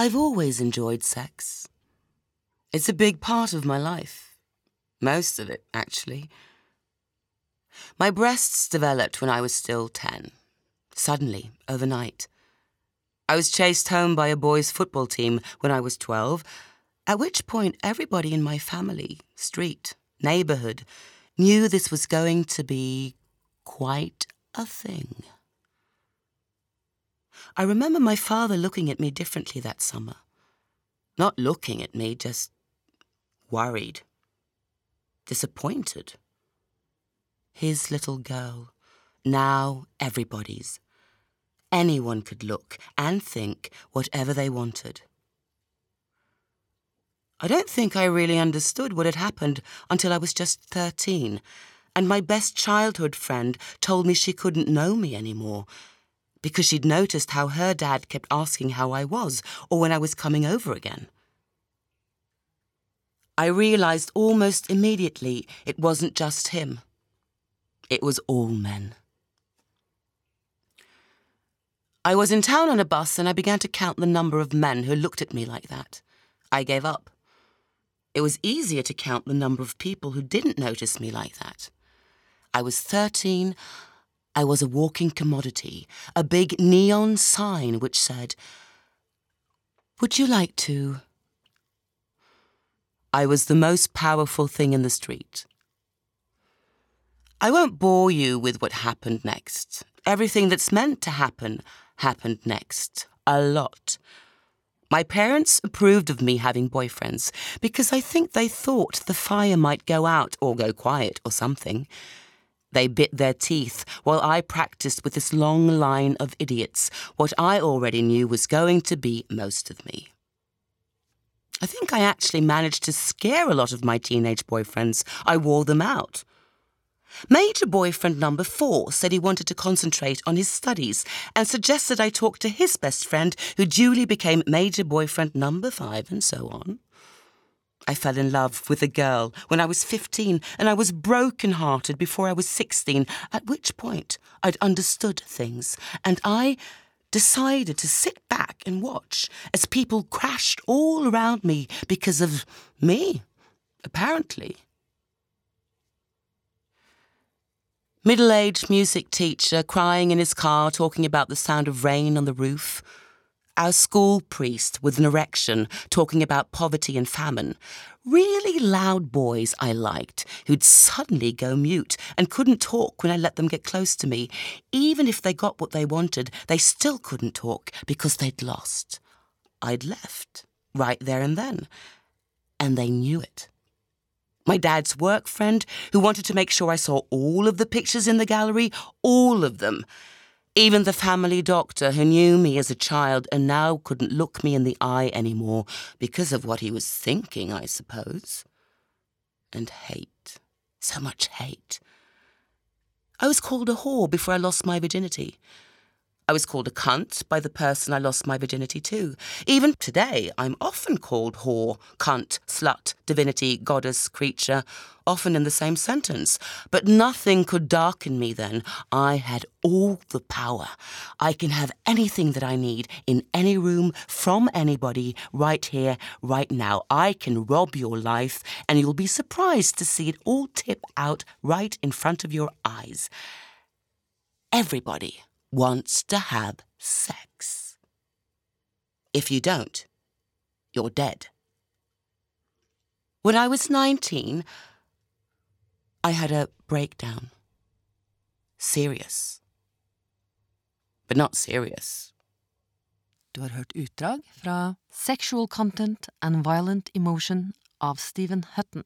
I've always enjoyed sex. It's a big part of my life. Most of it, actually. My breasts developed when I was still 10. Suddenly, overnight. I was chased home by a boys' football team when I was 12, at which point everybody in my family, street, neighbourhood, knew this was going to be quite a thing. I remember my father looking at me differently that summer. Not looking at me, just worried, disappointed. His little girl, now everybody's. Anyone could look and think whatever they wanted. I don't think I really understood what had happened until I was just 13, and my best childhood friend told me she couldn't know me anymore because she'd noticed how her dad kept asking how I was or when I was coming over again. I realized almost immediately it wasn't just him. It was all men. I was in town on a bus and I began to count the number of men who looked at me like that. I gave up. It was easier to count the number of people who didn't notice me like that. I was 13. I was a walking commodity, a big neon sign which said, Would you like to? I was the most powerful thing in the street. I won't bore you with what happened next. Everything that's meant to happen happened next. A lot. My parents approved of me having boyfriends because I think they thought the fire might go out or go quiet or something. They bit their teeth while I practiced with this long line of idiots what I already knew was going to be most of me. I think I actually managed to scare a lot of my teenage boyfriends. I wore them out. Major boyfriend number four said he wanted to concentrate on his studies and suggested I talk to his best friend, who duly became major boyfriend number five, and so on. I fell in love with a girl when I was 15 and I was broken hearted before I was 16, at which point I'd understood things and I decided to sit back and watch as people crashed all around me because of me, apparently. Middle aged music teacher crying in his car talking about the sound of rain on the roof. Our school priest with an erection talking about poverty and famine. Really loud boys I liked who'd suddenly go mute and couldn't talk when I let them get close to me. Even if they got what they wanted, they still couldn't talk because they'd lost. I'd left, right there and then. And they knew it my dad's work friend who wanted to make sure I saw all of the pictures in the gallery, all of them. Even the family doctor who knew me as a child and now couldn't look me in the eye anymore because of what he was thinking, I suppose. And hate. So much hate. I was called a whore before I lost my virginity. I was called a cunt by the person I lost my virginity to. Even today, I'm often called whore, cunt, slut, divinity, goddess, creature, often in the same sentence. But nothing could darken me then. I had all the power. I can have anything that I need in any room from anybody right here, right now. I can rob your life, and you'll be surprised to see it all tip out right in front of your eyes. Everybody wants to have sex. If you don't, you're dead. When I was 19, I had a breakdown. Serious. But not serious. Du har hørt utdrag fra Sexual Content and Violent Emotion av Stephen Hutton.